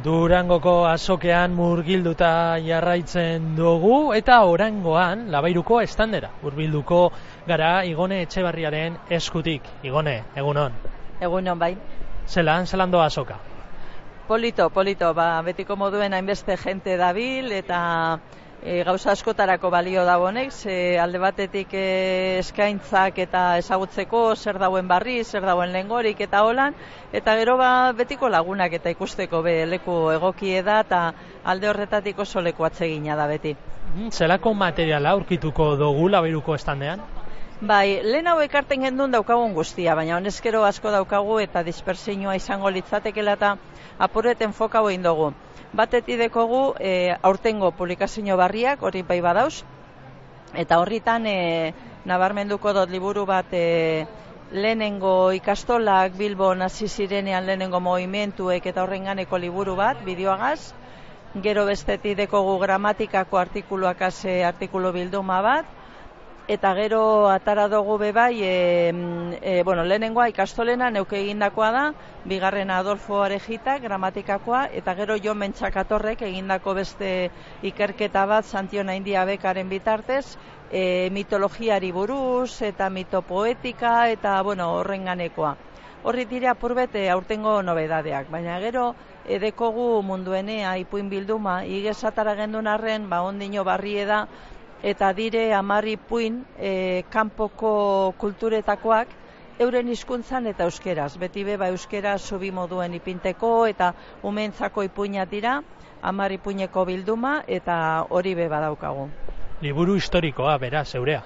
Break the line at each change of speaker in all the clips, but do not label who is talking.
Durangoko azokean murgilduta jarraitzen dugu eta orangoan labairuko estandera. Urbilduko gara Igone Etxebarriaren eskutik. Igone, egunon.
Egunon bai.
Zelan, zelan doa azoka?
Polito, polito, ba, betiko moduen hainbeste jente dabil eta e, gauza askotarako balio da honek, ze alde batetik e, eskaintzak eta ezagutzeko zer dauen barri, zer dauen lengorik eta holan, eta gero ba betiko lagunak eta ikusteko be leku egokie da eta alde horretatik oso leku atsegina da beti.
Mm, zelako materiala aurkituko dugu labiruko estandean?
Bai, lehen hau ekarten gendun daukagun guztia, baina honezkero asko daukagu eta dispersinua izango litzatekela eta apureten fokau egin dugu. Batetik dekogu e, aurtengo publikazio barriak, hori bai badauz, eta horritan e, nabarmenduko dut liburu bat e, lehenengo ikastolak Bilbon hasi zirenean lehenengo movimentuek eta horrenganeko liburu bat, bideoagaz, gero bestetik dekogu gramatikako artikuluak ase artikulu bilduma bat, eta gero atara dugu be bai, e, e, bueno, lehenengoa ikastolena neuke egindakoa da, bigarrena Adolfo Arejita, gramatikakoa, eta gero jo mentxakatorrek egindako beste ikerketa bat Santiona India bekaren bitartez, e, mitologiari buruz, eta mitopoetika, eta bueno, horren ganekoa. Horri dire apurbete aurtengo nobedadeak, baina gero edekogu munduenea ipuin bilduma, igezatara gendun arren, ba ondino barrie da, eta dire amarri puin e, kanpoko kulturetakoak euren hizkuntzan eta euskeraz. Beti beba euskera zubi moduen ipinteko eta umentzako ipuina dira, amarri puineko bilduma eta hori beba daukagu.
Liburu historikoa, bera, zeurea.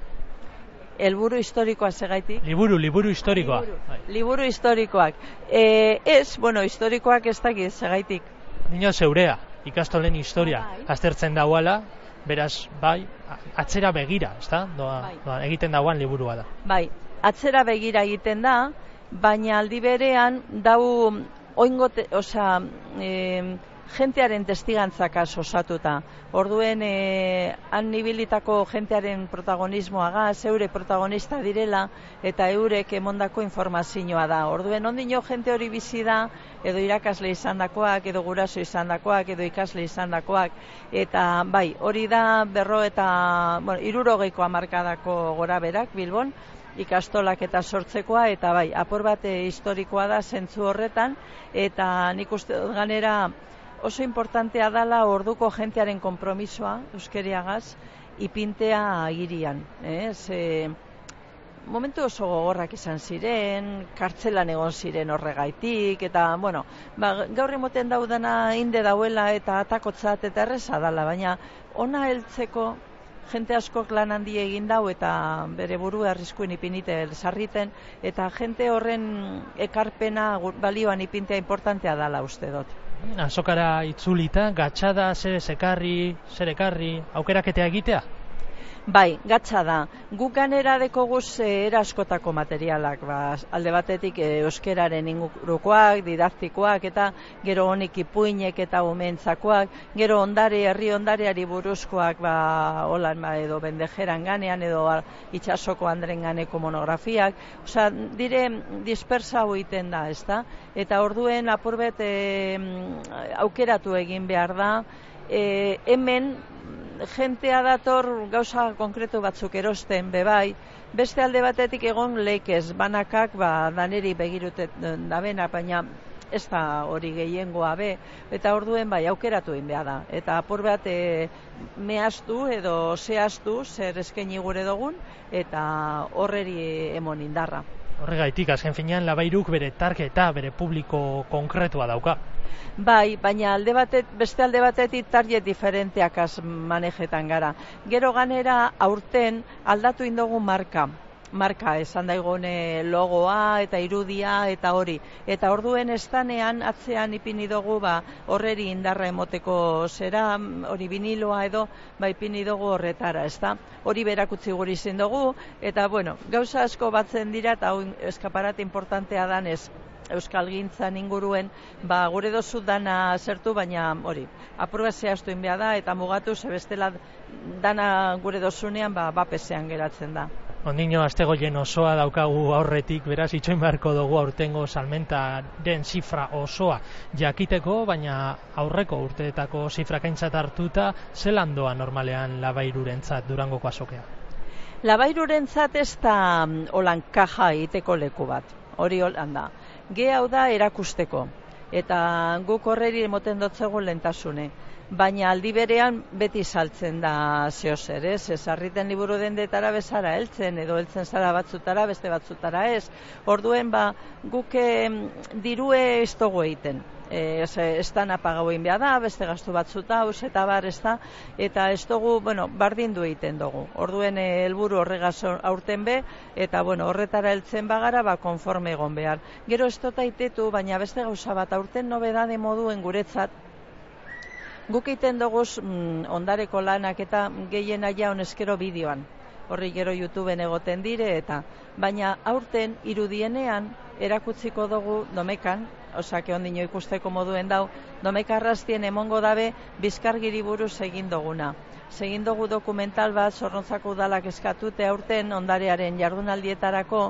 Elburu historikoa segaitik?
Liburu, liburu historikoa.
Liburu, historikoak. E, ez, bueno, historikoak ez dakit segaitik.
Nino zeurea, ikastolen historia. Bai. Aztertzen dauala, beraz, bai, atzera begira, ezta? Doa, bai. doa, egiten dagoan liburua da.
Bai, atzera begira egiten da, baina aldi berean dau oingote, osea, e, jentearen testigantzak osatuta. Orduen e, han nibilitako jentearen protagonismoa zeure protagonista direla eta eurek emondako informazioa da. Orduen ondino jente hori bizi da edo irakasle izandakoak edo guraso izandakoak edo ikasle izandakoak eta bai, hori da berro eta bueno, 60ko hamarkadako gora berak Bilbon ikastolak eta sortzekoa eta bai, apur bate historikoa da zentzu horretan eta nik uste dut ganera oso importantea dala orduko jentearen konpromisoa euskeriagaz ipintea irian, eh? Ze momentu oso gogorrak izan ziren, kartzelan egon ziren horregaitik eta bueno, ba, gaur emoten daudana inde dauela eta atakotzat eta erresa dala, baina ona heltzeko jente askok lan handi egin dau eta bere buru arriskuen ipinite sarriten eta jente horren ekarpena balioan ipintea importantea dala uste dut.
Azokara itzulita, gatxada, zer ekarri, zer ekarri, aukeraketea egitea?
Bai, gatza da. Guk ganera deko guz eraskotako materialak, ba, alde batetik e, euskeraren ingurukoak, didaktikoak, eta gero honik ipuinek eta umentzakoak, gero ondare, herri ondareari buruzkoak, ba, holan, ba, edo bendejeran ganean, edo itxasoko andren ganeko monografiak. Osa, dire, dispersa hoiten da, ez da? Eta orduen apurbet e, aukeratu egin behar da, e, hemen jentea dator gauza konkretu batzuk erosten bebai, beste alde batetik egon leikez, banakak ba, daneri begirute dabena, baina ez da hori gehiengoa be, eta orduen bai aukeratu egin da. Eta apur bat e, mehaztu edo zehaztu zer eskaini gure dugun, eta horreri emon indarra.
Horregaitik, azken finean, labairuk bere targeta, bere publiko konkretua dauka.
Bai, baina alde batet, beste alde batetik target diferenteak az manejetan gara. Gero ganera aurten aldatu indogu marka marka esan daigone logoa eta irudia eta hori. Eta orduen estanean atzean ipini dugu ba, horreri indarra emoteko zera, hori biniloa edo ba, ipini dugu horretara, ez da? Hori berakutzi guri zen dugu, eta bueno, gauza asko batzen dira eta hau eskaparat importantea danez, Euskal Gintzan inguruen, ba, gure dozu dana zertu, baina hori, apurba zehaztu inbea da, eta mugatu, zebestela dana gure dozunean, ba, bapesean geratzen da.
Ondino astegoien osoa daukagu aurretik, beraz itxoin beharko dugu aurtengo salmentaren zifra osoa jakiteko, baina aurreko urteetako zifra kaintzat hartuta, zelan doa normalean labairurentzat durangoko azokea?
Labairurentzat ez da mm, holan kaja iteko leku bat, hori holan da. Ge hau da erakusteko, eta guk horreri emoten dotzegu lentasune baina aldi berean beti saltzen da zeo zer, ez? Ez arriten liburu dendetara bezara heltzen edo heltzen zara batzutara beste batzutara ez. Orduen ba guk dirue ez dugu egiten. E, ez, ez da napagau behar da, beste gaztu batzuta, haus eta bar ez da, eta ez dugu, bueno, bardin du egiten dugu. Orduen e, helburu horregaz aurten be, eta bueno, horretara heltzen bagara, ba, konforme egon behar. Gero ez dut baina beste gauza bat, aurten nobedade moduen guretzat, Guk egiten dugu mm, ondareko lanak eta gehien aia honezkero bideoan. Horri gero YouTubeen egoten dire eta baina aurten irudienean erakutziko dugu domekan, osake ondino ikusteko moduen dau, domekarraztien emongo dabe bizkargiri buruz egin duguna segin dugu dokumental bat zorrontzako udalak eskatute aurten ondarearen jardunaldietarako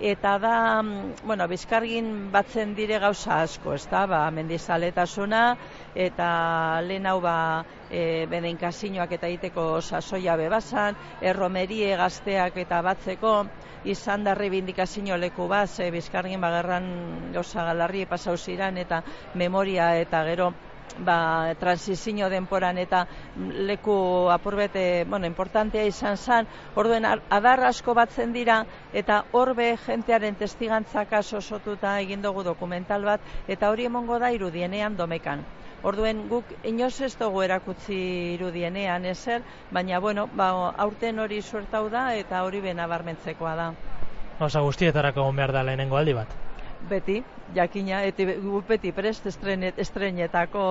eta da, mm, bueno, bizkargin batzen dire gauza asko, ez da, ba, mendizaletasuna eta lehen hau ba, e, beden kasinoak eta iteko sasoia bebasan, erromerie gazteak eta batzeko, izan da rebindikazio leku bat, ze bizkargin bagarran gauza galarri pasau ziran eta memoria eta gero ba, transizio denporan eta leku apurbete, bueno, importantea izan zan, orduen adar asko batzen dira, eta horbe jentearen testigantzak osotuta egin dugu dokumental bat, eta hori emongo da irudienean domekan. Orduen guk inoz ez dugu erakutzi irudienean ezer, baina bueno, ba, aurten hori suertau da eta hori bena barmentzekoa da.
Osa guztietarako behar da lehenengo aldi bat
beti, jakina, eta beti prest estrenet, estrenetako,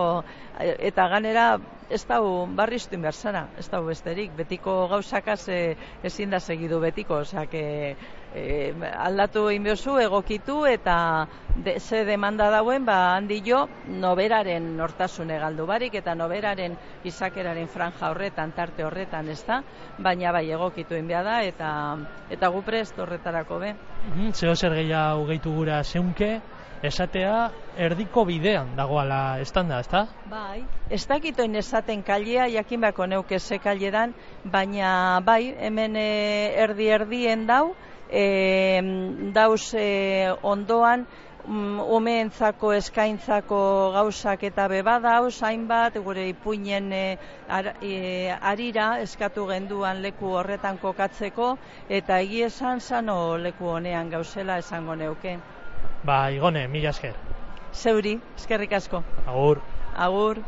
eta ganera ez dau barriztu inbersana, ez dau besterik, betiko gauzakaz ezin da segidu betiko, osea, e, aldatu inbiozu, egokitu, eta de, ze demanda dauen, ba, handi jo, noberaren nortasune galdu barik, eta noberaren izakeraren franja horretan, tarte horretan, ez da, baina bai egokitu inbia da, eta, eta gu prest horretarako be.
Mm, zeo zer gehiago gehitu gura zeunke, esatea erdiko bidean dagoala estanda, ezta?
Bai, ez dakitoin esaten kalia, jakin bako neuke ze kaledan, baina bai, hemen eh, erdi erdien dau, e, dauz e, ondoan, um, umeentzako eskaintzako gauzak eta beba dauz, hainbat, gure ipuinen e, arira eskatu genduan leku horretan kokatzeko, eta egiesan zano leku honean gauzela esango neuke.
Ba, igone, mila esker.
Zeuri, eskerrik asko.
Agur.
Agur.